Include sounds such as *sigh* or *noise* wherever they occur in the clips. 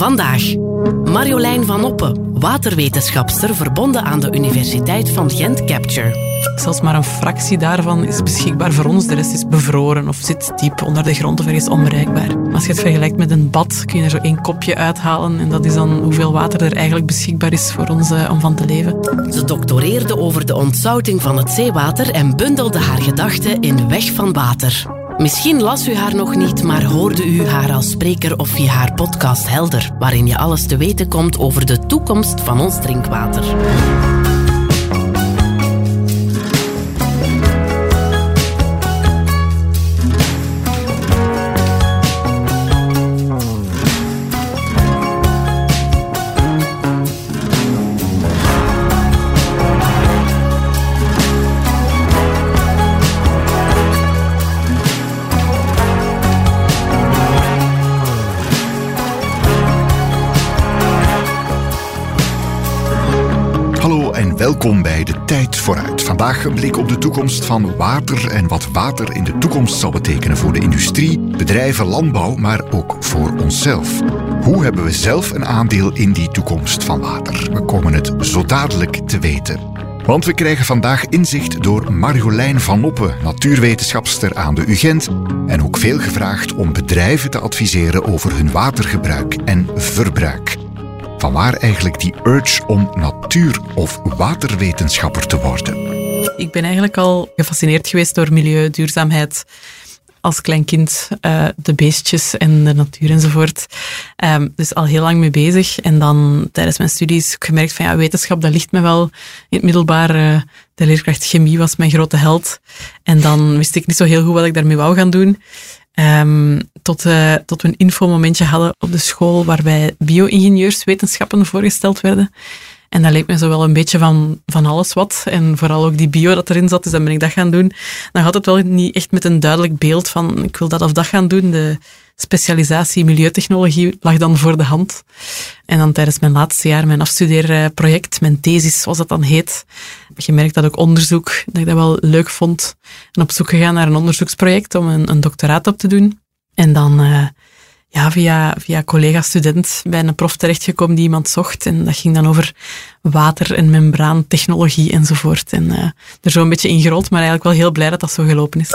Vandaag. Marjolein van Oppen, waterwetenschapster verbonden aan de Universiteit van Gent Capture. Zelfs maar een fractie daarvan is beschikbaar voor ons. De rest is bevroren of zit diep onder de grond of ergens onbereikbaar. Als je het vergelijkt met een bad, kun je er zo één kopje uithalen. En dat is dan hoeveel water er eigenlijk beschikbaar is voor ons eh, om van te leven. Ze doctoreerde over de ontzouting van het zeewater en bundelde haar gedachten in Weg van Water. Misschien las u haar nog niet, maar hoorde u haar als spreker of via haar podcast Helder, waarin je alles te weten komt over de toekomst van ons drinkwater. Welkom bij de Tijd vooruit. Vandaag een blik op de toekomst van water en wat water in de toekomst zal betekenen voor de industrie, bedrijven, landbouw, maar ook voor onszelf. Hoe hebben we zelf een aandeel in die toekomst van water? We komen het zo dadelijk te weten. Want we krijgen vandaag inzicht door Marjolein van Oppen, natuurwetenschapster aan de UGent, en ook veel gevraagd om bedrijven te adviseren over hun watergebruik en verbruik. Vanwaar eigenlijk die urge om natuur- of waterwetenschapper te worden? Ik ben eigenlijk al gefascineerd geweest door milieu, duurzaamheid. Als klein kind uh, de beestjes en de natuur enzovoort. Um, dus al heel lang mee bezig. En dan tijdens mijn studies gemerkt van ja, wetenschap, dat ligt me wel. In het middelbaar, uh, de leerkracht chemie was mijn grote held. En dan wist ik niet zo heel goed wat ik daarmee wou gaan doen. Um, tot, uh, tot we een infomomentje hadden op de school waarbij bio-ingenieurswetenschappen voorgesteld werden. En dat leek me zo wel een beetje van, van alles wat. En vooral ook die bio dat erin zat, dus dan ben ik dat gaan doen. Dan had het wel niet echt met een duidelijk beeld van ik wil dat of dat gaan doen. De specialisatie milieutechnologie lag dan voor de hand. En dan tijdens mijn laatste jaar, mijn afstudeerproject, mijn thesis zoals dat dan heet, gemerkt dat ook onderzoek, dat ik dat wel leuk vond. En op zoek gegaan naar een onderzoeksproject om een, een doctoraat op te doen. En dan uh, ja, via, via collega-student bij een prof terechtgekomen die iemand zocht. En dat ging dan over water- en membraantechnologie enzovoort. En uh, er zo een beetje ingerold, maar eigenlijk wel heel blij dat dat zo gelopen is.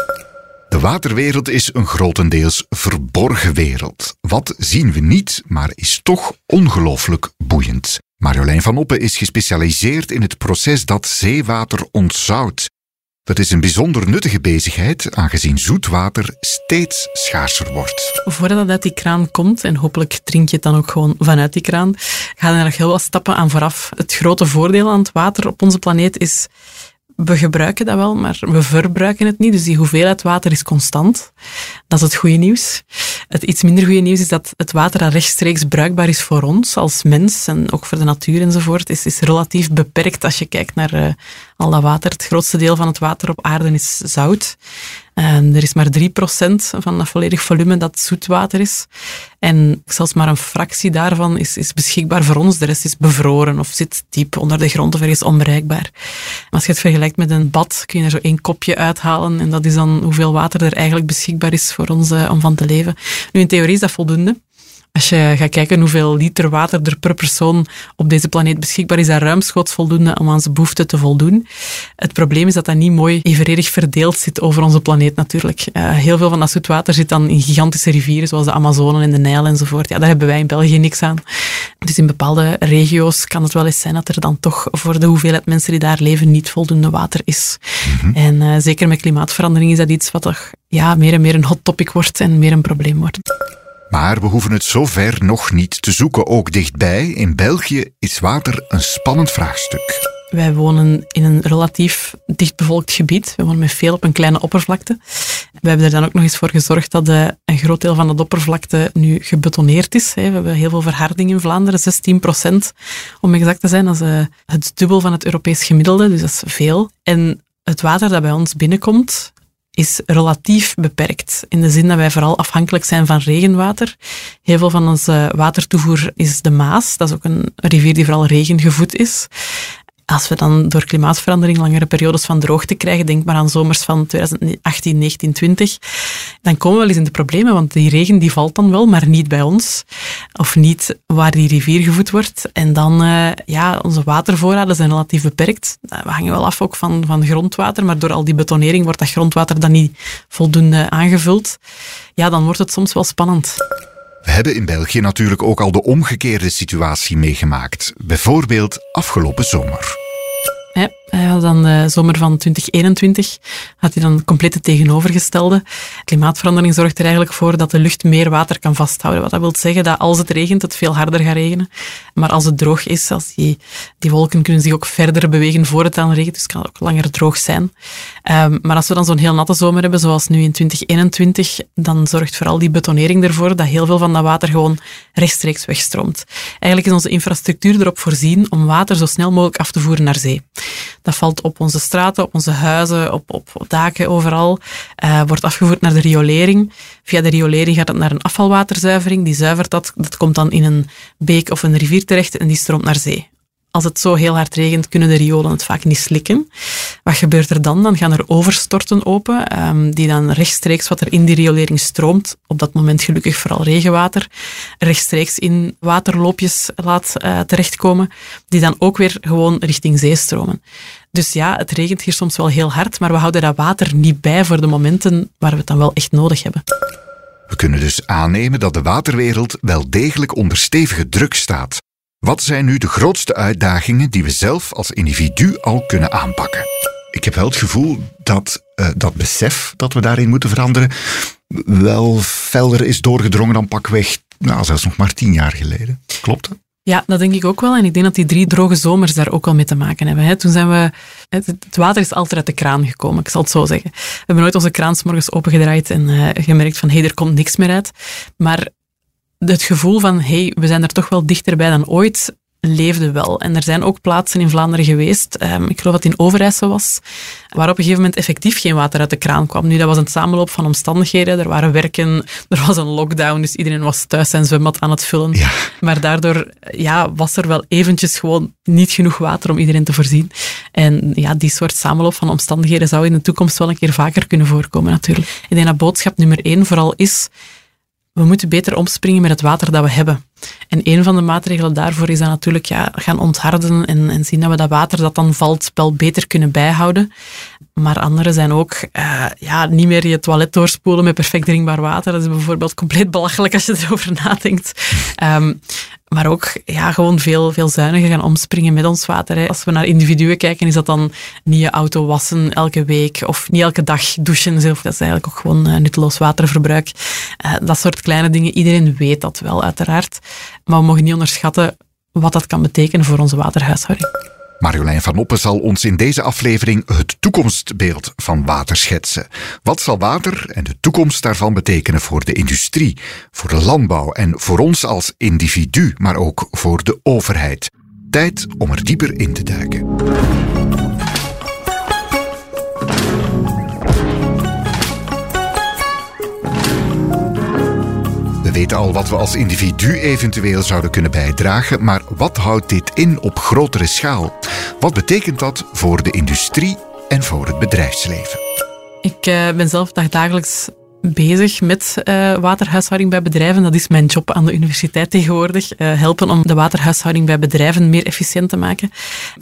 De waterwereld is een grotendeels verborgen wereld. Wat zien we niet, maar is toch ongelooflijk boeiend. Marjolein van Oppen is gespecialiseerd in het proces dat zeewater ontzoudt. Dat is een bijzonder nuttige bezigheid, aangezien zoetwater steeds schaarser wordt. Voordat dat uit die kraan komt, en hopelijk drink je het dan ook gewoon vanuit die kraan, gaan er nog heel wat stappen aan vooraf. Het grote voordeel aan het water op onze planeet is we gebruiken dat wel, maar we verbruiken het niet. Dus die hoeveelheid water is constant. Dat is het goede nieuws. Het iets minder goede nieuws is dat het water dat rechtstreeks bruikbaar is voor ons als mens en ook voor de natuur enzovoort, is, is relatief beperkt als je kijkt naar uh, al dat water. Het grootste deel van het water op aarde is zout. En er is maar 3% van dat volledig volume dat zoetwater is. En zelfs maar een fractie daarvan is, is beschikbaar voor ons. De rest is bevroren of zit diep onder de grond of ergens onbereikbaar. Als je het vergelijkt met een bad, kun je er zo één kopje uithalen. En dat is dan hoeveel water er eigenlijk beschikbaar is voor ons uh, om van te leven. Nu, in theorie is dat voldoende. Als je gaat kijken hoeveel liter water er per persoon op deze planeet beschikbaar is, dat ruimschoots voldoende om aan zijn behoeften te voldoen. Het probleem is dat dat niet mooi evenredig verdeeld zit over onze planeet natuurlijk. Uh, heel veel van dat zoetwater zit dan in gigantische rivieren, zoals de Amazone en de Nijl enzovoort. Ja, daar hebben wij in België niks aan. Dus in bepaalde regio's kan het wel eens zijn dat er dan toch voor de hoeveelheid mensen die daar leven niet voldoende water is. Mhm. En uh, zeker met klimaatverandering is dat iets wat toch ja, meer en meer een hot topic wordt en meer een probleem wordt. Maar we hoeven het zover nog niet te zoeken. Ook dichtbij, in België, is water een spannend vraagstuk. Wij wonen in een relatief dichtbevolkt gebied. We wonen met veel op een kleine oppervlakte. We hebben er dan ook nog eens voor gezorgd dat de, een groot deel van de oppervlakte nu gebetoneerd is. We hebben heel veel verharding in Vlaanderen, 16 procent om exact te zijn. Dat is eh, het dubbel van het Europees gemiddelde, dus dat is veel. En het water dat bij ons binnenkomt, is relatief beperkt. In de zin dat wij vooral afhankelijk zijn van regenwater. Heel veel van onze watertoevoer is de Maas. Dat is ook een rivier die vooral regengevoed is. Als we dan door klimaatverandering langere periodes van droogte krijgen, denk maar aan zomers van 2018, 19, 20, dan komen we wel eens in de problemen, want die regen die valt dan wel, maar niet bij ons. Of niet waar die rivier gevoed wordt. En dan, uh, ja, onze watervoorraden zijn relatief beperkt. We hangen wel af ook van, van grondwater, maar door al die betonering wordt dat grondwater dan niet voldoende aangevuld. Ja, dan wordt het soms wel spannend. We hebben in België natuurlijk ook al de omgekeerde situatie meegemaakt. Bijvoorbeeld afgelopen zomer. Dan de zomer van 2021 had hij dan het tegenovergestelde. Klimaatverandering zorgt er eigenlijk voor dat de lucht meer water kan vasthouden. Wat dat wil zeggen dat als het regent, het veel harder gaat regenen. Maar als het droog is, als die, die wolken kunnen zich ook verder bewegen voor het dan regent, dus het kan ook langer droog zijn. Um, maar als we dan zo'n heel natte zomer hebben, zoals nu in 2021, dan zorgt vooral die betonering ervoor dat heel veel van dat water gewoon rechtstreeks wegstroomt. Eigenlijk is onze infrastructuur erop voorzien om water zo snel mogelijk af te voeren naar zee. Dat valt op onze straten, op onze huizen, op, op daken, overal. Uh, wordt afgevoerd naar de riolering. Via de riolering gaat het naar een afvalwaterzuivering. Die zuivert dat. Dat komt dan in een beek of een rivier terecht en die stroomt naar zee als het zo heel hard regent, kunnen de riolen het vaak niet slikken. Wat gebeurt er dan? Dan gaan er overstorten open, um, die dan rechtstreeks wat er in die riolering stroomt, op dat moment gelukkig vooral regenwater, rechtstreeks in waterloopjes laat uh, terechtkomen, die dan ook weer gewoon richting zee stromen. Dus ja, het regent hier soms wel heel hard, maar we houden dat water niet bij voor de momenten waar we het dan wel echt nodig hebben. We kunnen dus aannemen dat de waterwereld wel degelijk onder stevige druk staat. Wat zijn nu de grootste uitdagingen die we zelf als individu al kunnen aanpakken? Ik heb wel het gevoel dat uh, dat besef dat we daarin moeten veranderen wel felder is doorgedrongen dan pakweg, nou, zelfs nog maar tien jaar geleden. Klopt dat? Ja, dat denk ik ook wel. En ik denk dat die drie droge zomers daar ook wel mee te maken hebben. Toen zijn we... Het water is altijd uit de kraan gekomen, ik zal het zo zeggen. We hebben nooit onze kraan morgens opengedraaid en uh, gemerkt van hé, hey, er komt niks meer uit. Maar het gevoel van, hey, we zijn er toch wel dichterbij dan ooit, leefde wel. En er zijn ook plaatsen in Vlaanderen geweest, um, ik geloof dat het in Overijssel was, waar op een gegeven moment effectief geen water uit de kraan kwam. Nu, dat was een samenloop van omstandigheden. Er waren werken, *laughs* er was een lockdown, dus iedereen was thuis zijn zwembad aan het vullen. Ja. Maar daardoor ja, was er wel eventjes gewoon niet genoeg water om iedereen te voorzien. En ja, die soort samenloop van omstandigheden zou in de toekomst wel een keer vaker kunnen voorkomen, natuurlijk. Ik denk dat boodschap nummer één vooral is we moeten beter omspringen met het water dat we hebben. En een van de maatregelen daarvoor is dan natuurlijk ja, gaan ontharden en, en zien dat we dat water dat dan valt wel beter kunnen bijhouden. Maar andere zijn ook uh, ja, niet meer je toilet doorspoelen met perfect drinkbaar water. Dat is bijvoorbeeld compleet belachelijk als je erover nadenkt. Um, maar ook ja, gewoon veel, veel zuiniger gaan omspringen met ons water. Hè. Als we naar individuen kijken, is dat dan niet je auto wassen elke week of niet elke dag douchen. Zelf. Dat is eigenlijk ook gewoon uh, nutteloos waterverbruik. Uh, dat soort kleine dingen. Iedereen weet dat wel, uiteraard. Maar we mogen niet onderschatten wat dat kan betekenen voor onze waterhuishouding. Marjolein van Oppen zal ons in deze aflevering het toekomstbeeld van water schetsen. Wat zal water en de toekomst daarvan betekenen voor de industrie, voor de landbouw en voor ons als individu, maar ook voor de overheid? Tijd om er dieper in te duiken. Weten al wat we als individu eventueel zouden kunnen bijdragen, maar wat houdt dit in op grotere schaal? Wat betekent dat voor de industrie en voor het bedrijfsleven? Ik uh, ben zelf dagelijks bezig met uh, waterhuishouding bij bedrijven. Dat is mijn job aan de universiteit tegenwoordig. Uh, helpen om de waterhuishouding bij bedrijven meer efficiënt te maken.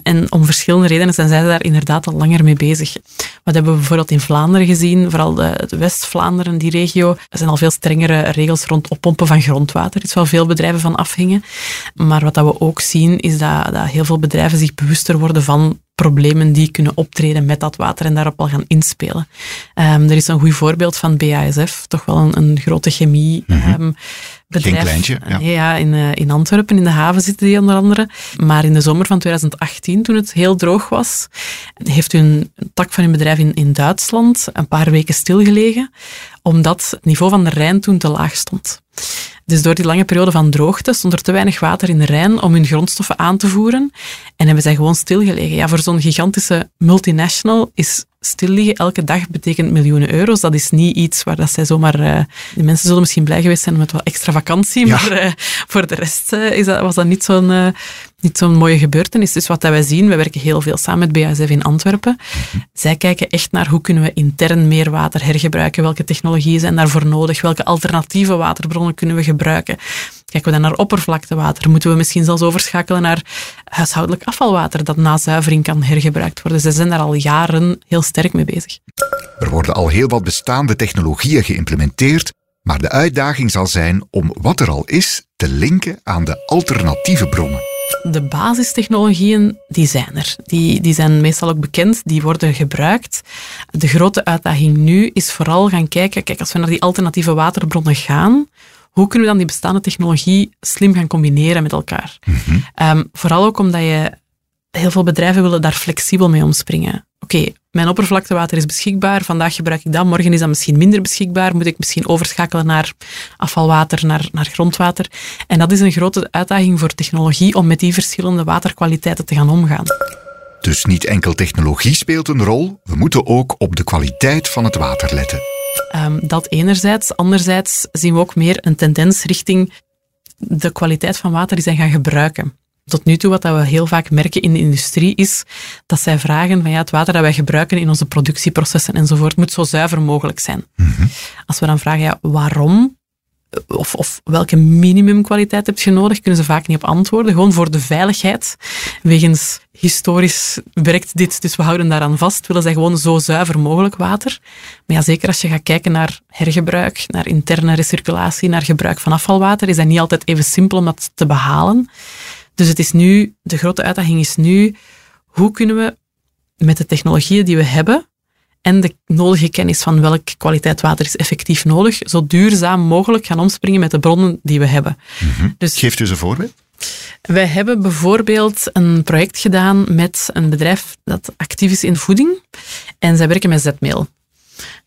En om verschillende redenen zijn zij daar inderdaad al langer mee bezig. Wat hebben we bijvoorbeeld in Vlaanderen gezien, vooral de, de West-Vlaanderen, die regio. Er zijn al veel strengere regels rond oppompen van grondwater. Er is wel veel bedrijven van afhingen. Maar wat dat we ook zien, is dat, dat heel veel bedrijven zich bewuster worden van problemen die kunnen optreden met dat water en daarop al gaan inspelen. Um, er is een goed voorbeeld van BASF, toch wel een, een grote chemie. Mm -hmm. um, bedrijf. Geen kleintje, ja. ja in, uh, in Antwerpen, in de haven zitten die onder andere. Maar in de zomer van 2018, toen het heel droog was, heeft een tak van hun bedrijf in, in Duitsland een paar weken stilgelegen, omdat het niveau van de Rijn toen te laag stond. Dus door die lange periode van droogte stond er te weinig water in de Rijn om hun grondstoffen aan te voeren. En hebben zij gewoon stilgelegen. Ja, voor zo'n gigantische multinational is stil liggen elke dag betekent miljoenen euro's. Dat is niet iets waar dat zij zomaar... Uh, de mensen zullen misschien blij geweest zijn met wat extra vakantie, maar uh, voor de rest uh, is dat, was dat niet zo'n niet zo'n mooie gebeurtenis. Dus wat dat wij zien, we werken heel veel samen met BASF in Antwerpen. Mhm. Zij kijken echt naar hoe kunnen we intern meer water hergebruiken, welke technologieën zijn daarvoor nodig, welke alternatieve waterbronnen kunnen we gebruiken. Kijken we dan naar oppervlaktewater? Moeten we misschien zelfs overschakelen naar huishoudelijk afvalwater dat na zuivering kan hergebruikt worden? Ze zijn daar al jaren heel sterk mee bezig. Er worden al heel wat bestaande technologieën geïmplementeerd, maar de uitdaging zal zijn om wat er al is te linken aan de alternatieve bronnen. De basistechnologieën, die zijn er. Die, die zijn meestal ook bekend, die worden gebruikt. De grote uitdaging nu is vooral gaan kijken, kijk, als we naar die alternatieve waterbronnen gaan, hoe kunnen we dan die bestaande technologie slim gaan combineren met elkaar? Mhm. Ehm, vooral ook omdat je heel veel bedrijven willen daar flexibel mee omspringen. Oké, mijn oppervlaktewater is beschikbaar, vandaag gebruik ik dat, morgen is dat misschien minder beschikbaar, moet ik misschien overschakelen naar afvalwater, naar, naar grondwater. En dat is een grote uitdaging voor technologie om met die verschillende waterkwaliteiten te gaan omgaan. Dus niet enkel technologie speelt een rol, we moeten ook op de kwaliteit van het water letten. Um, dat enerzijds. Anderzijds zien we ook meer een tendens richting de kwaliteit van water die zij gaan gebruiken. Tot nu toe, wat we heel vaak merken in de industrie, is dat zij vragen van ja, het water dat wij gebruiken in onze productieprocessen enzovoort moet zo zuiver mogelijk zijn. Mhm. Als we dan vragen, ja, waarom of, of welke minimumkwaliteit heb je nodig, kunnen ze vaak niet op antwoorden. Gewoon voor de veiligheid. Wegens historisch werkt dit, dus we houden daaraan vast. Willen zij gewoon zo zuiver mogelijk water. Maar ja, zeker als je gaat kijken naar hergebruik, naar interne recirculatie, naar gebruik van afvalwater, is dat niet altijd even simpel om dat te behalen. Dus het is nu, de grote uitdaging is nu, hoe kunnen we met de technologieën die we hebben, en de nodige kennis van welke kwaliteit water is effectief nodig, zo duurzaam mogelijk gaan omspringen met de bronnen die we hebben. Mm dus, Geeft u eens een voorbeeld? Wij hebben bijvoorbeeld een project gedaan met een bedrijf dat actief is in voeding en zij werken met zetmeel.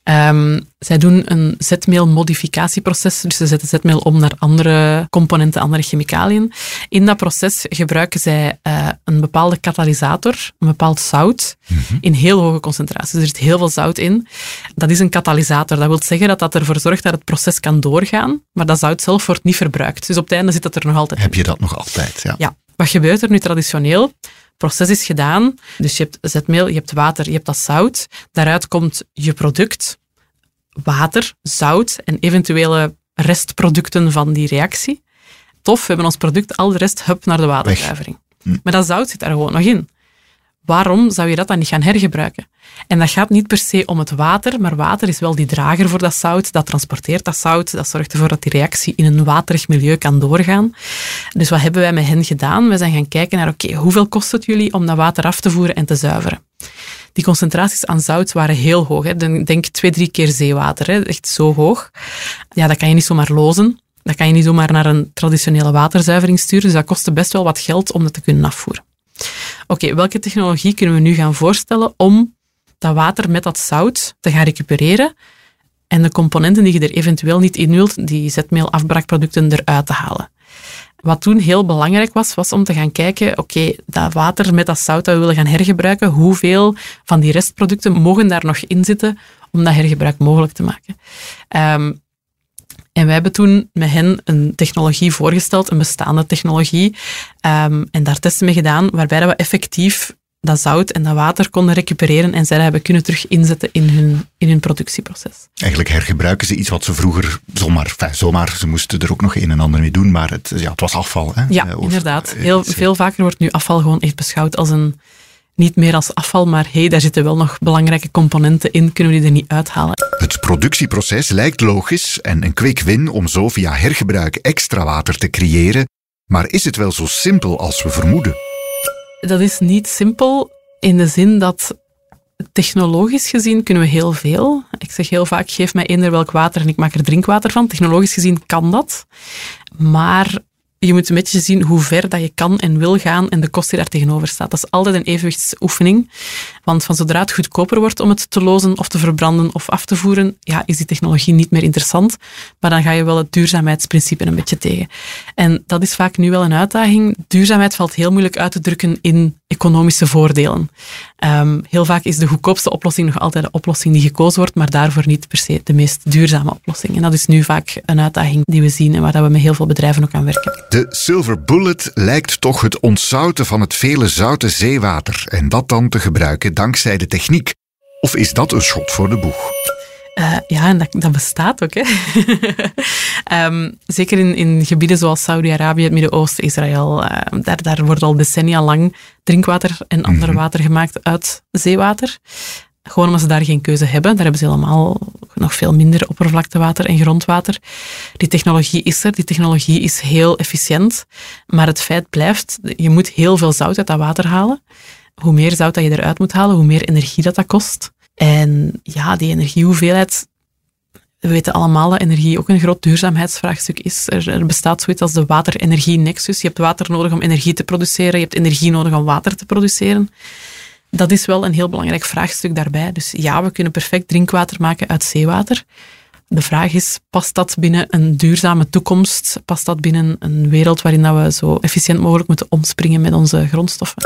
Um, zij doen een zetmeelmodificatieproces, dus ze zetten zetmeel om naar andere componenten, andere chemicaliën. In dat proces gebruiken zij uh, een bepaalde katalysator, een bepaald zout, mm -hmm. in heel hoge concentraties. Er zit heel veel zout in. Dat is een katalysator. Dat wil zeggen dat dat ervoor zorgt dat het proces kan doorgaan, maar dat zout zelf wordt niet verbruikt. Dus op het einde zit dat er nog altijd Heb je dat nog altijd, ja. Ja. Wat gebeurt er nu traditioneel? Proces is gedaan. Dus je hebt zetmeel, je hebt water, je hebt dat zout. Daaruit komt je product, water, zout en eventuele restproducten van die reactie. Tof, we hebben ons product, al de rest, hup, naar de waterzuivering. Hm. Maar dat zout zit daar gewoon nog in waarom zou je dat dan niet gaan hergebruiken? En dat gaat niet per se om het water, maar water is wel die drager voor dat zout, dat transporteert dat zout, dat zorgt ervoor dat die reactie in een waterig milieu kan doorgaan. Dus wat hebben wij met hen gedaan? We zijn gaan kijken naar, oké, hoeveel kost het jullie om dat water af te voeren en te zuiveren? Die concentraties aan zout waren heel hoog. Hè. Denk twee, drie keer zeewater. Hè. Echt zo hoog. Ja, dat kan je niet zomaar lozen. Dat kan je niet zomaar naar een traditionele waterzuivering sturen. Dus dat kostte best wel wat geld om dat te kunnen afvoeren. Oké, welke technologie kunnen we nu gaan voorstellen om dat water met dat zout te gaan recupereren en de componenten die je er eventueel niet in wilt, die zetmeelafbraakproducten, eruit te halen? Wat toen heel belangrijk was, was om te gaan kijken, oké, dat water met dat zout dat we willen gaan hergebruiken, hoeveel van die restproducten mogen daar nog in zitten om dat hergebruik mogelijk te maken? Um, en wij hebben toen met hen een technologie voorgesteld, een bestaande technologie, um, en daar testen mee gedaan, waarbij we effectief dat zout en dat water konden recupereren en zij hebben kunnen terug inzetten in hun, in hun productieproces. Eigenlijk hergebruiken ze iets wat ze vroeger zomaar, enfin, zomaar, ze moesten er ook nog een en ander mee doen, maar het, ja, het was afval. Hè? Ja, of, inderdaad. Heel, veel vaker wordt nu afval gewoon echt beschouwd als een niet meer als afval, maar hey, daar zitten wel nog belangrijke componenten in, kunnen we die er niet uithalen. Het productieproces lijkt logisch en een quick win om zo via hergebruik extra water te creëren, maar is het wel zo simpel als we vermoeden? Dat is niet simpel in de zin dat technologisch gezien kunnen we heel veel. Ik zeg heel vaak, geef mij eender welk water en ik maak er drinkwater van. Technologisch gezien kan dat. Maar je moet een beetje zien hoe ver dat je kan en wil gaan en de kost die daar tegenover staat. Dat is altijd een evenwichtsoefening. Want van zodra het goedkoper wordt om het te lozen of te verbranden of af te voeren, ja, is die technologie niet meer interessant. Maar dan ga je wel het duurzaamheidsprincipe een beetje tegen. En dat is vaak nu wel een uitdaging. Duurzaamheid valt heel moeilijk uit te drukken in economische voordelen. Um, heel vaak is de goedkoopste oplossing nog altijd de oplossing die gekozen wordt, maar daarvoor niet per se de meest duurzame oplossing. En dat is nu vaak een uitdaging die we zien en waar we met heel veel bedrijven ook aan werken. De Silver Bullet lijkt toch het ontzouten van het vele zoute zeewater en dat dan te gebruiken dankzij de techniek. Of is dat een schot voor de boeg? Uh, ja, en dat, dat, bestaat ook. Hè. um, *laughs* zeker in, in gebieden zoals Saudi-Arabië, het Midden-Oosten, Israël. Uh, daar, daar wordt al decennia lang drinkwater en ander mhm. water gemaakt uit zeewater. Gewoon omdat ze daar geen keuze hebben. Daar hebben ze helemaal nog veel minder oppervlaktewater en grondwater. Die technologie is er, die technologie is heel efficiënt. Maar het feit blijft, je moet heel veel zout uit dat water halen. Hoe meer zout dat je eruit moet halen, hoe meer energie dat dat kost. En ja, die energiehoeveelheid, we weten allemaal dat energie ook een groot duurzaamheidsvraagstuk is. Er, er bestaat zoiets als de water-energie-nexus. Je hebt water nodig om energie te produceren, je hebt energie nodig om water te produceren. Dat is wel een heel belangrijk vraagstuk daarbij. Dus ja, we kunnen perfect drinkwater maken uit zeewater. De vraag is, past dat binnen een duurzame toekomst? Past dat binnen een wereld waarin we zo efficiënt mogelijk moeten omspringen met onze grondstoffen?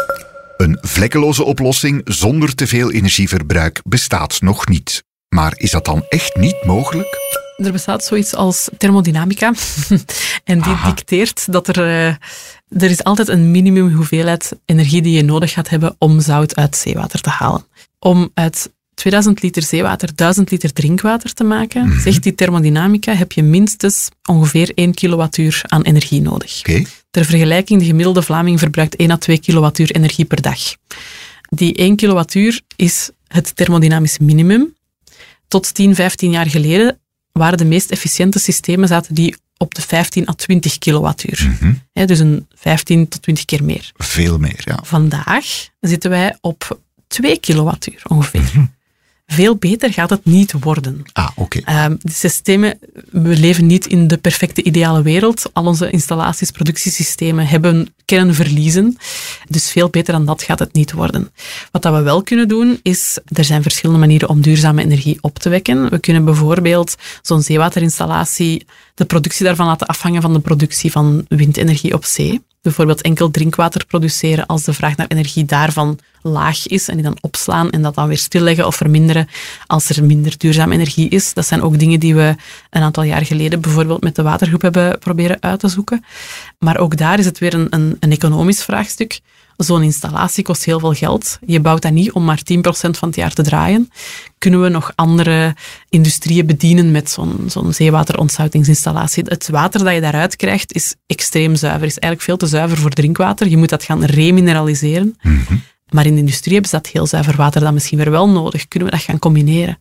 Een vlekkeloze oplossing zonder te veel energieverbruik bestaat nog niet. Maar is dat dan echt niet mogelijk? Er bestaat zoiets als thermodynamica. *laughs* en die dicteert dat er, uh, er is altijd een minimum hoeveelheid energie die je nodig gaat hebben om zout uit zeewater te halen. Om uit 2000 liter zeewater 1000 liter drinkwater te maken, mhm. zegt die thermodynamica, heb je minstens ongeveer 1 kilowattuur aan energie nodig. Okay. Ter vergelijking, de gemiddelde Vlaming verbruikt 1 à 2 kilowattuur energie per dag. Die 1 kilowattuur is het thermodynamisch minimum. Tot 10, 15 jaar geleden waren de meest efficiënte systemen zaten die op de 15 à 20 kilowattuur. Mm dus een 15 tot 20 keer meer. Veel meer, ja. Vandaag zitten wij op 2 kilowattuur ongeveer. Mhm. Veel beter gaat het niet worden. Ah, oké. Ehm, de systemen, we leven niet in de perfecte ideale wereld. Al onze installaties, productiesystemen hebben kernverliezen. Dus veel beter dan dat gaat het niet worden. Wat dat we wel kunnen doen, is, er zijn verschillende manieren om duurzame energie op te wekken. We kunnen bijvoorbeeld zo'n zeewaterinstallatie, de productie daarvan laten afhangen van de productie van windenergie op zee bijvoorbeeld enkel drinkwater produceren als de vraag naar energie daarvan laag is en die dan opslaan en dat dan weer stilleggen of verminderen als er minder duurzame energie is. Dat zijn ook dingen die we een aantal jaar geleden bijvoorbeeld met de watergroep hebben proberen uit te zoeken. Maar ook daar is het weer een, een, een economisch vraagstuk. Zo'n installatie kost heel veel geld. Je bouwt dat niet om maar 10% van het jaar te draaien. Kunnen we nog andere industrieën bedienen met zo'n zo'n zeewaterontsoutingsinstallatie? Het water dat je daaruit krijgt is extreem zuiver. Is eigenlijk veel te zuiver voor drinkwater. Je moet dat gaan remineraliseren. Mhm. Maar in de industrie hebben ze dat heel zuiver water dan misschien weer wel nodig. Kunnen we dat gaan combineren?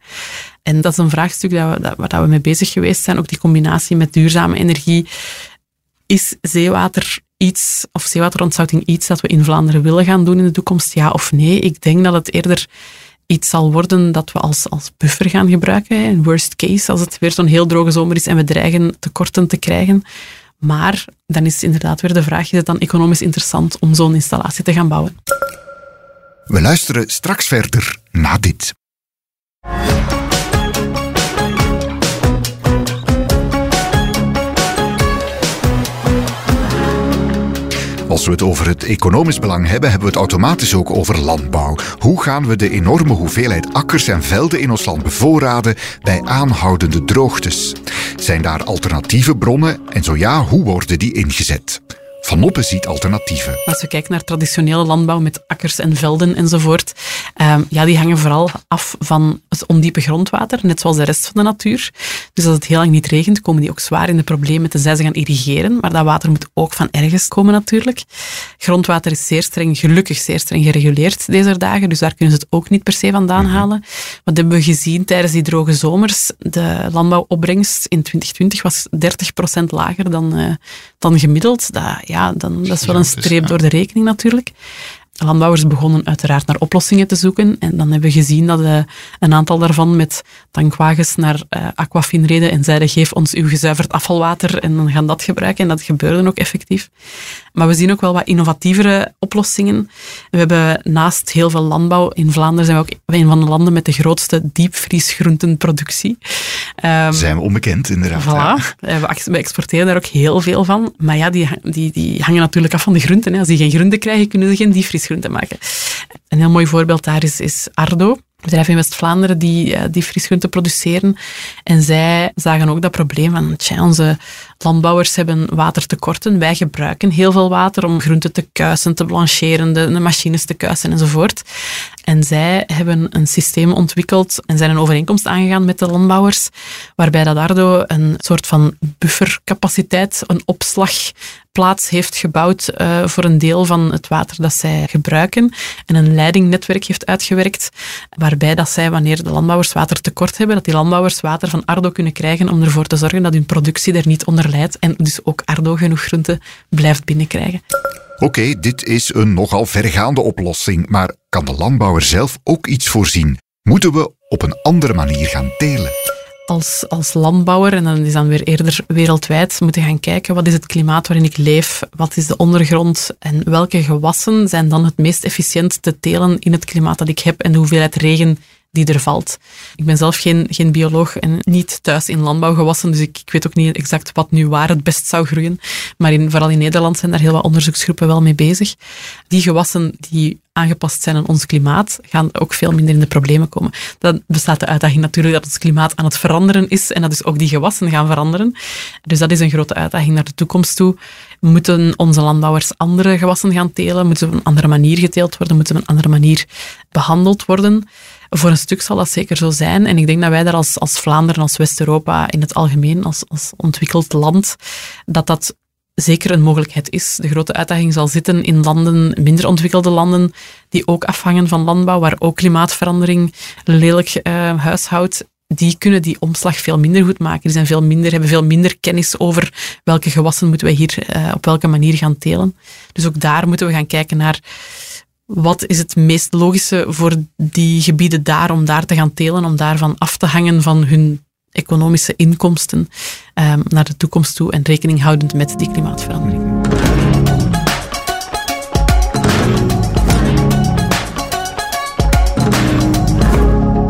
En dat is een vraagstuk dat we, dat, waar we mee bezig geweest zijn. Ook die combinatie met duurzame energie. Is zeewater iets, of zeewaterontzouting iets dat we in Vlaanderen willen gaan doen in de toekomst, ja of nee? Ik denk dat het eerder iets zal worden dat we als, als buffer gaan gebruiken. In worst case, als het weer zo'n heel droge zomer is en we dreigen tekorten te krijgen. Maar dan is inderdaad weer de vraag, is het dan economisch interessant om zo'n installatie te gaan bouwen? We luisteren straks verder na dit. Als we het over het economisch belang hebben, hebben we het automatisch ook over landbouw. Hoe gaan we de enorme hoeveelheid akkers en velden in ons land bevoorraden bij aanhoudende droogtes? Zijn daar alternatieve bronnen en zo ja, hoe worden die ingezet? Van Noppen ziet alternatieven. Als we kijken naar traditionele landbouw met akkers en velden enzovoort, um, ja, die hangen vooral af van het ondiepe grondwater, net zoals de rest van de natuur. Dus als het heel lang niet regent, komen die ook zwaar in de problemen tenzij ze gaan irrigeren. Maar dat water moet ook van ergens komen natuurlijk. Grondwater is zeer streng, gelukkig zeer streng gereguleerd deze dagen, dus daar kunnen ze het ook niet per se vandaan mhm. halen. Wat hebben we gezien tijdens die droge zomers? De landbouwopbrengst in 2020 was 30% lager dan, uh, dan gemiddeld. Dat, ja, dan, dat is wel een streep door de rekening natuurlijk. Landbouwers begonnen uiteraard naar oplossingen te zoeken. En dan hebben we gezien dat uh, een aantal daarvan met tankwagens naar uh, Aquafin reden en zeiden geef ons uw gezuiverd afvalwater en dan gaan dat gebruiken. En dat gebeurde ook effectief. Maar we zien ook wel wat innovatievere oplossingen. We hebben naast heel veel landbouw in Vlaanderen zijn we ook een van de landen met de grootste diepvriesgroentenproductie. Um, zijn we onbekend, inderdaad. Voilà. We exporteren daar ook heel veel van. Maar ja, die, die, die hangen natuurlijk af van de groenten. Als die geen groenten krijgen, kunnen ze geen maken. Een heel mooi voorbeeld daar is, is Ardo bedrijf in West-Vlaanderen die, eh, die frisgroenten produceren. En zij zagen ook dat probleem van, tja, onze landbouwers hebben watertekorten. Wij gebruiken heel veel water om groenten te kuisen, te blancheren, de, de machines te kuisen enzovoort. En zij hebben een systeem ontwikkeld en zijn een overeenkomst aangegaan met de landbouwers, waarbij dat Ardo een soort van buffercapaciteit, een opslagplaats heeft gebouwd uh, voor een deel van het water dat zij gebruiken en een leidingnetwerk heeft uitgewerkt, waarbij dat zij, wanneer de landbouwers water tekort hebben, dat die landbouwers water van Ardo kunnen krijgen om ervoor te zorgen dat hun productie er niet onder leidt en dus ook Ardo genoeg groente blijft binnenkrijgen. Oké, dit is een nogal vergaande oplossing, maar kan de landbouwer zelf ook iets voorzien? Moeten we op een andere manier gaan telen? Als, als landbouwer, en dan is dan weer eerder wereldwijd, moeten gaan kijken wat is het klimaat waarin ik leef, wat is de ondergrond? En welke gewassen zijn dan het meest efficiënt te telen in het klimaat dat ik heb? En de hoeveelheid regen die er valt. Ik ben zelf geen, geen bioloog en niet thuis in landbouwgewassen, dus ik, ik weet ook niet exact wat nu waar het best zou groeien. Maar in, vooral in Nederland zijn daar heel wat onderzoeksgroepen wel mee bezig. Die gewassen die aangepast zijn aan ons klimaat, gaan ook veel minder in de problemen komen. Dan bestaat de uitdaging natuurlijk dat ons klimaat aan het veranderen is en dat dus ook die gewassen gaan veranderen. Dus dat is een grote uitdaging naar de toekomst toe. Moeten onze landbouwers andere gewassen gaan telen? Moeten ze op een andere manier geteeld worden? Moeten ze op een andere manier behandeld worden? Voor een stuk zal dat zeker zo zijn. En ik denk dat wij daar als, als Vlaanderen, als West-Europa in het algemeen, als, als ontwikkeld land, dat dat zeker een mogelijkheid is. De grote uitdaging zal zitten in landen, minder ontwikkelde landen, die ook afhangen van landbouw, waar ook klimaatverandering lelijk uh, huishoudt. Die kunnen die omslag veel minder goed maken. Die zijn veel minder, hebben veel minder kennis over welke gewassen moeten wij hier uh, op welke manier gaan telen. Dus ook daar moeten we gaan kijken naar wat is het meest logische voor die gebieden daar om daar te gaan telen, om daarvan af te hangen van hun economische inkomsten um, naar de toekomst toe en rekening houdend met die klimaatverandering.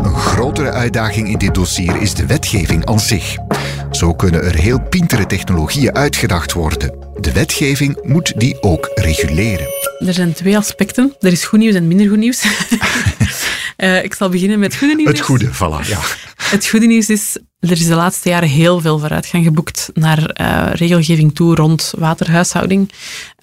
Een grotere uitdaging in dit dossier is de wetgeving aan zich. Zo kunnen er heel pintere technologieën uitgedacht worden. De wetgeving moet die ook reguleren. Er zijn twee aspecten. Er is goed nieuws en minder goed nieuws. uh, *laughs* ik zal beginnen met het goede nieuws. Het goede, voilà. Ja. Het goede nieuws is, er is de laatste jaren heel veel vooruitgang geboekt naar uh, regelgeving toe rond waterhuishouding.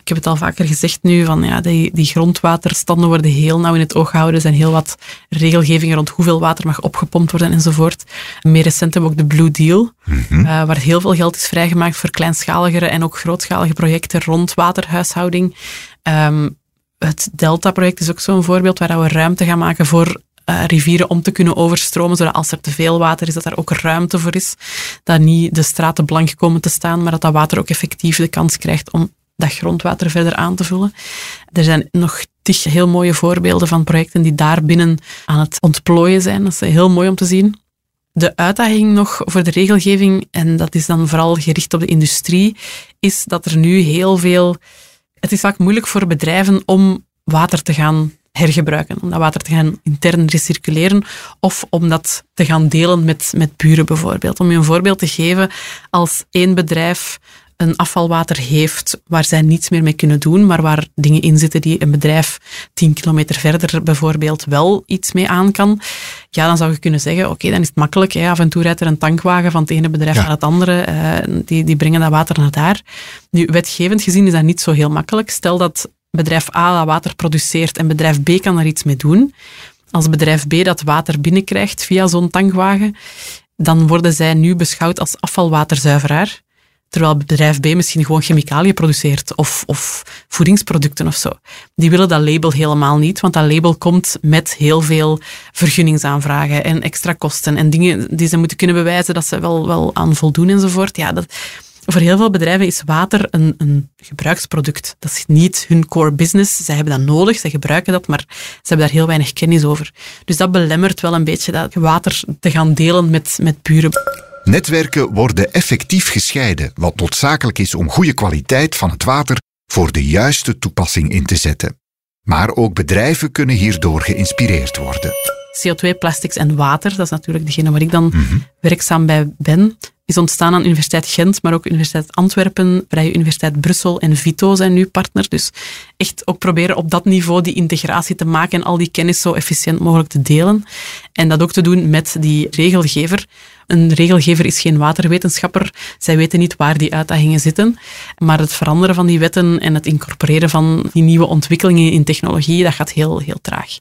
Ik heb het al vaker gezegd nu, van ja, die, die grondwaterstanden worden heel nauw in het oog gehouden. Er zijn heel wat regelgevingen rond hoeveel water mag opgepompt worden enzovoort. Meer recent hebben we ook de Blue Deal, mm waar heel veel geld is vrijgemaakt voor kleinschaligere en ook grootschalige projecten rond waterhuishouding. Um, het Delta-project is ook zo'n voorbeeld waar we ruimte gaan maken voor uh, rivieren om te kunnen overstromen, zodat als er te veel water is, dat er ook ruimte voor is. Dat niet de straten blank komen te staan, maar dat dat water ook effectief de kans krijgt om dat grondwater verder aan te vullen. Er zijn nog tig heel mooie voorbeelden van projecten die daar binnen aan het ontplooien zijn. Dat is heel mooi om te zien. De uitdaging nog voor de regelgeving, en dat is dan vooral gericht op de industrie, is dat er nu heel veel. Het is vaak moeilijk voor bedrijven om water te gaan hergebruiken, om dat water te gaan intern recirculeren of om dat te gaan delen met, met buren bijvoorbeeld. Om je een voorbeeld te geven, als één bedrijf een afvalwater heeft waar zij niets meer mee kunnen doen, maar waar dingen in zitten die een bedrijf tien kilometer verder bijvoorbeeld wel iets mee aan kan, ja, dan zou je kunnen zeggen, oké, dan is het makkelijk. Hè. Af en toe rijdt er een tankwagen van het ene bedrijf naar het andere. Uh, die, die brengen dat water naar daar. Nu, wetgevend gezien is dat niet zo heel makkelijk. Stel dat bedrijf A dat water produceert en bedrijf B kan er iets mee doen. Als bedrijf B dat water binnenkrijgt via zo'n tankwagen, dan worden zij nu beschouwd als afvalwaterzuiveraar. Terwijl bedrijf B misschien gewoon chemicaliën produceert of, of voedingsproducten of zo. Die willen dat label helemaal niet, want dat label komt met heel veel vergunningsaanvragen en extra kosten en dingen die ze moeten kunnen bewijzen dat ze wel, wel aan voldoen enzovoort. Ja, dat, Voor heel veel bedrijven is water een, een gebruiksproduct. Dat is niet hun core business. Zij hebben dat nodig, zij gebruiken dat, maar ze hebben daar heel weinig kennis over. Dus dat belemmert wel een beetje dat water te gaan delen met, met buren. Netwerken worden effectief gescheiden, wat noodzakelijk is om goede kwaliteit van het water voor de juiste toepassing in te zetten. Maar ook bedrijven kunnen hierdoor geïnspireerd worden. CO2, plastics en water, dat is natuurlijk degene waar ik dan werkzaam bij ben, is ontstaan aan Universiteit Gent, maar ook Universiteit Antwerpen, Vrije Universiteit Brussel en Vito zijn nu partner. Dus echt ook proberen op dat niveau die integratie te maken en al die kennis zo efficiënt mogelijk te delen. En dat ook te doen met die regelgever. Een regelgever is geen waterwetenschapper. Zij weten niet waar die uitdagingen zitten. Maar het veranderen van die wetten en het incorporeren van die nieuwe ontwikkelingen in technologie, dat gaat heel, heel traag.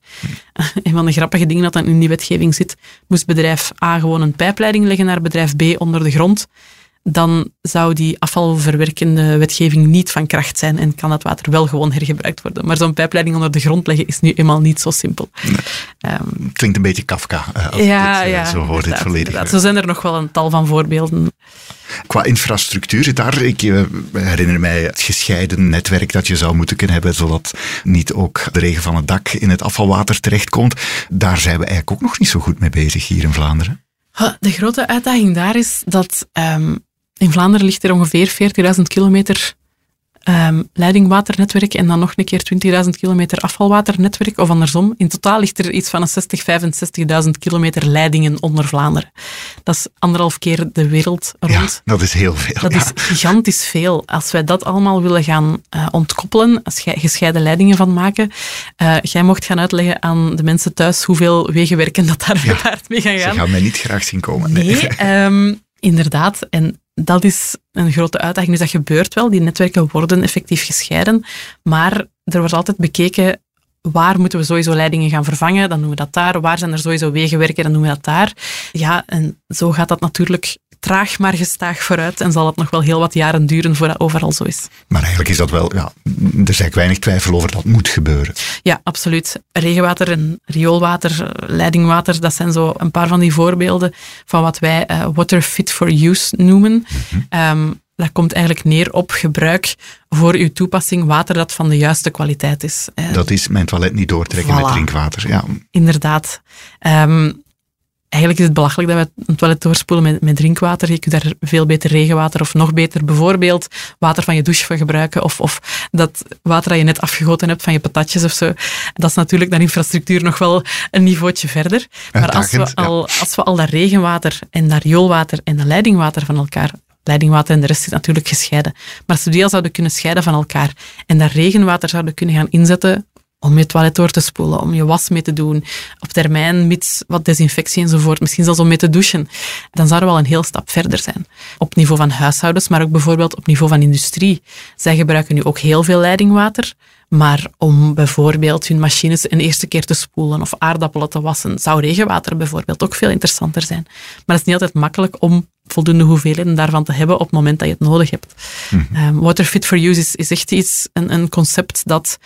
Een van de grappige dingen dat dan in die wetgeving zit, moest bedrijf A gewoon een pijpleiding leggen naar bedrijf B onder de grond dan zou die afvalverwerkende wetgeving niet van kracht zijn en kan dat water wel gewoon hergebruikt worden. Maar zo'n pijpleiding onder de grond leggen is nu eenmaal niet zo simpel. Nee. Um, Klinkt een beetje Kafka, als ja, dit, uh, ja, zo hoort dit volledig. Zo zijn er nog wel een tal van voorbeelden. Qua infrastructuur daar, ik herinner mij het gescheiden netwerk dat je zou moeten kunnen hebben, zodat niet ook de regen van het dak in het afvalwater terechtkomt. Daar zijn we eigenlijk ook nog niet zo goed mee bezig hier in Vlaanderen. De grote uitdaging daar is dat um, in Vlaanderen ligt er ongeveer 40.000 kilometer um, leidingwaternetwerk en dan nog een keer 20.000 kilometer afvalwaternetwerk, of andersom. In totaal ligt er iets van een 60, 65.000 kilometer leidingen onder Vlaanderen. Dat is anderhalf keer de wereld rond. Ja, dat is heel veel. Dat ja. is gigantisch veel. Als wij dat allemaal willen gaan uh, ontkoppelen, als gescheiden leidingen van maken, uh, jij mocht gaan uitleggen aan de mensen thuis hoeveel wegenwerken dat daar ja. *laughs* mee gaan gaan. Ze gaan mij niet graag zien komen. Nee, nee um, inderdaad. En dat is een grote uitdaging. Dus dat gebeurt wel. Die netwerken worden effectief gescheiden. Maar er wordt altijd bekeken waar moeten we sowieso leidingen gaan vervangen, dan doen we dat daar. Waar zijn er sowieso wegenwerken, dan doen we dat daar. Ja, en zo gaat dat natuurlijk traag maar gestaag vooruit en zal het nog wel heel wat jaren duren voordat dat overal zo is. Maar eigenlijk is dat wel, ja, er is eigenlijk weinig twijfel over dat moet gebeuren. Ja, absoluut. Regenwater en rioolwater, leidingwater, dat zijn zo een paar van die voorbeelden van wat wij uh, water fit for use noemen. Mm -hmm. um, dat komt eigenlijk neer op gebruik voor uw toepassing water dat van de juiste kwaliteit is. Dat is mijn toilet niet doortrekken voilà. met drinkwater. Ja. Inderdaad. Um, eigenlijk is het belachelijk dat we een toilet doorspoelen met, met drinkwater. Je kunt daar veel beter regenwater of nog beter bijvoorbeeld water van je douche voor gebruiken. Of, of dat water dat je net afgegoten hebt van je patatjes of zo. Dat is natuurlijk naar infrastructuur nog wel een niveautje verder. Maar als we, al, als we al dat regenwater en dat rioolwater en dat leidingwater van elkaar leidingwater en de rest is natuurlijk gescheiden. Maar als we die al zouden kunnen scheiden van elkaar en dat regenwater zouden kunnen gaan inzetten om je toilet door te spoelen, om je was mee te doen, op termijn met wat desinfectie enzovoort, misschien zelfs om mee te douchen, dan zou er wel een heel stap verder zijn. Op niveau van huishoudens, maar ook bijvoorbeeld op niveau van industrie. Zij gebruiken nu ook heel veel leidingwater, maar om bijvoorbeeld hun machines een eerste keer te spoelen of aardappelen te wassen, zou regenwater bijvoorbeeld ook veel interessanter zijn. Maar het is niet altijd makkelijk om voldoende hoeveelheden daarvan te hebben op het moment dat je het nodig hebt. Mm -hmm. um, water fit for use is, is echt iets, een, een concept dat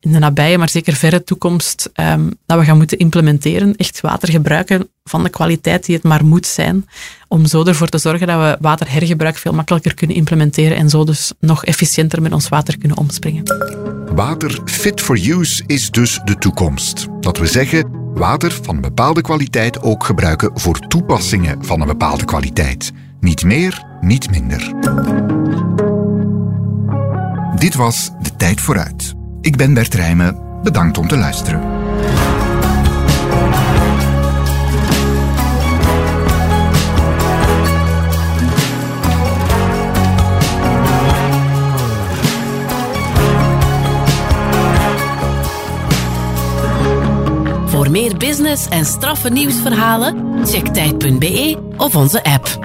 in de nabije, maar zeker verre toekomst, um, dat we gaan moeten implementeren. Echt water gebruiken van de kwaliteit die het maar moet zijn. Om zo ervoor te zorgen dat we waterhergebruik veel makkelijker kunnen implementeren en zo dus nog efficiënter met ons water kunnen omspringen. Water fit for use is dus de toekomst. Dat we zeggen, water van een bepaalde kwaliteit ook gebruiken voor toepassingen van een bepaalde kwaliteit. Niet meer, niet minder. Dit was De Tijd Vooruit. Ik ben Bert Rijmen. Bedankt om te luisteren. Voor meer business en straffe nieuwsverhalen, check tijd.be of onze app.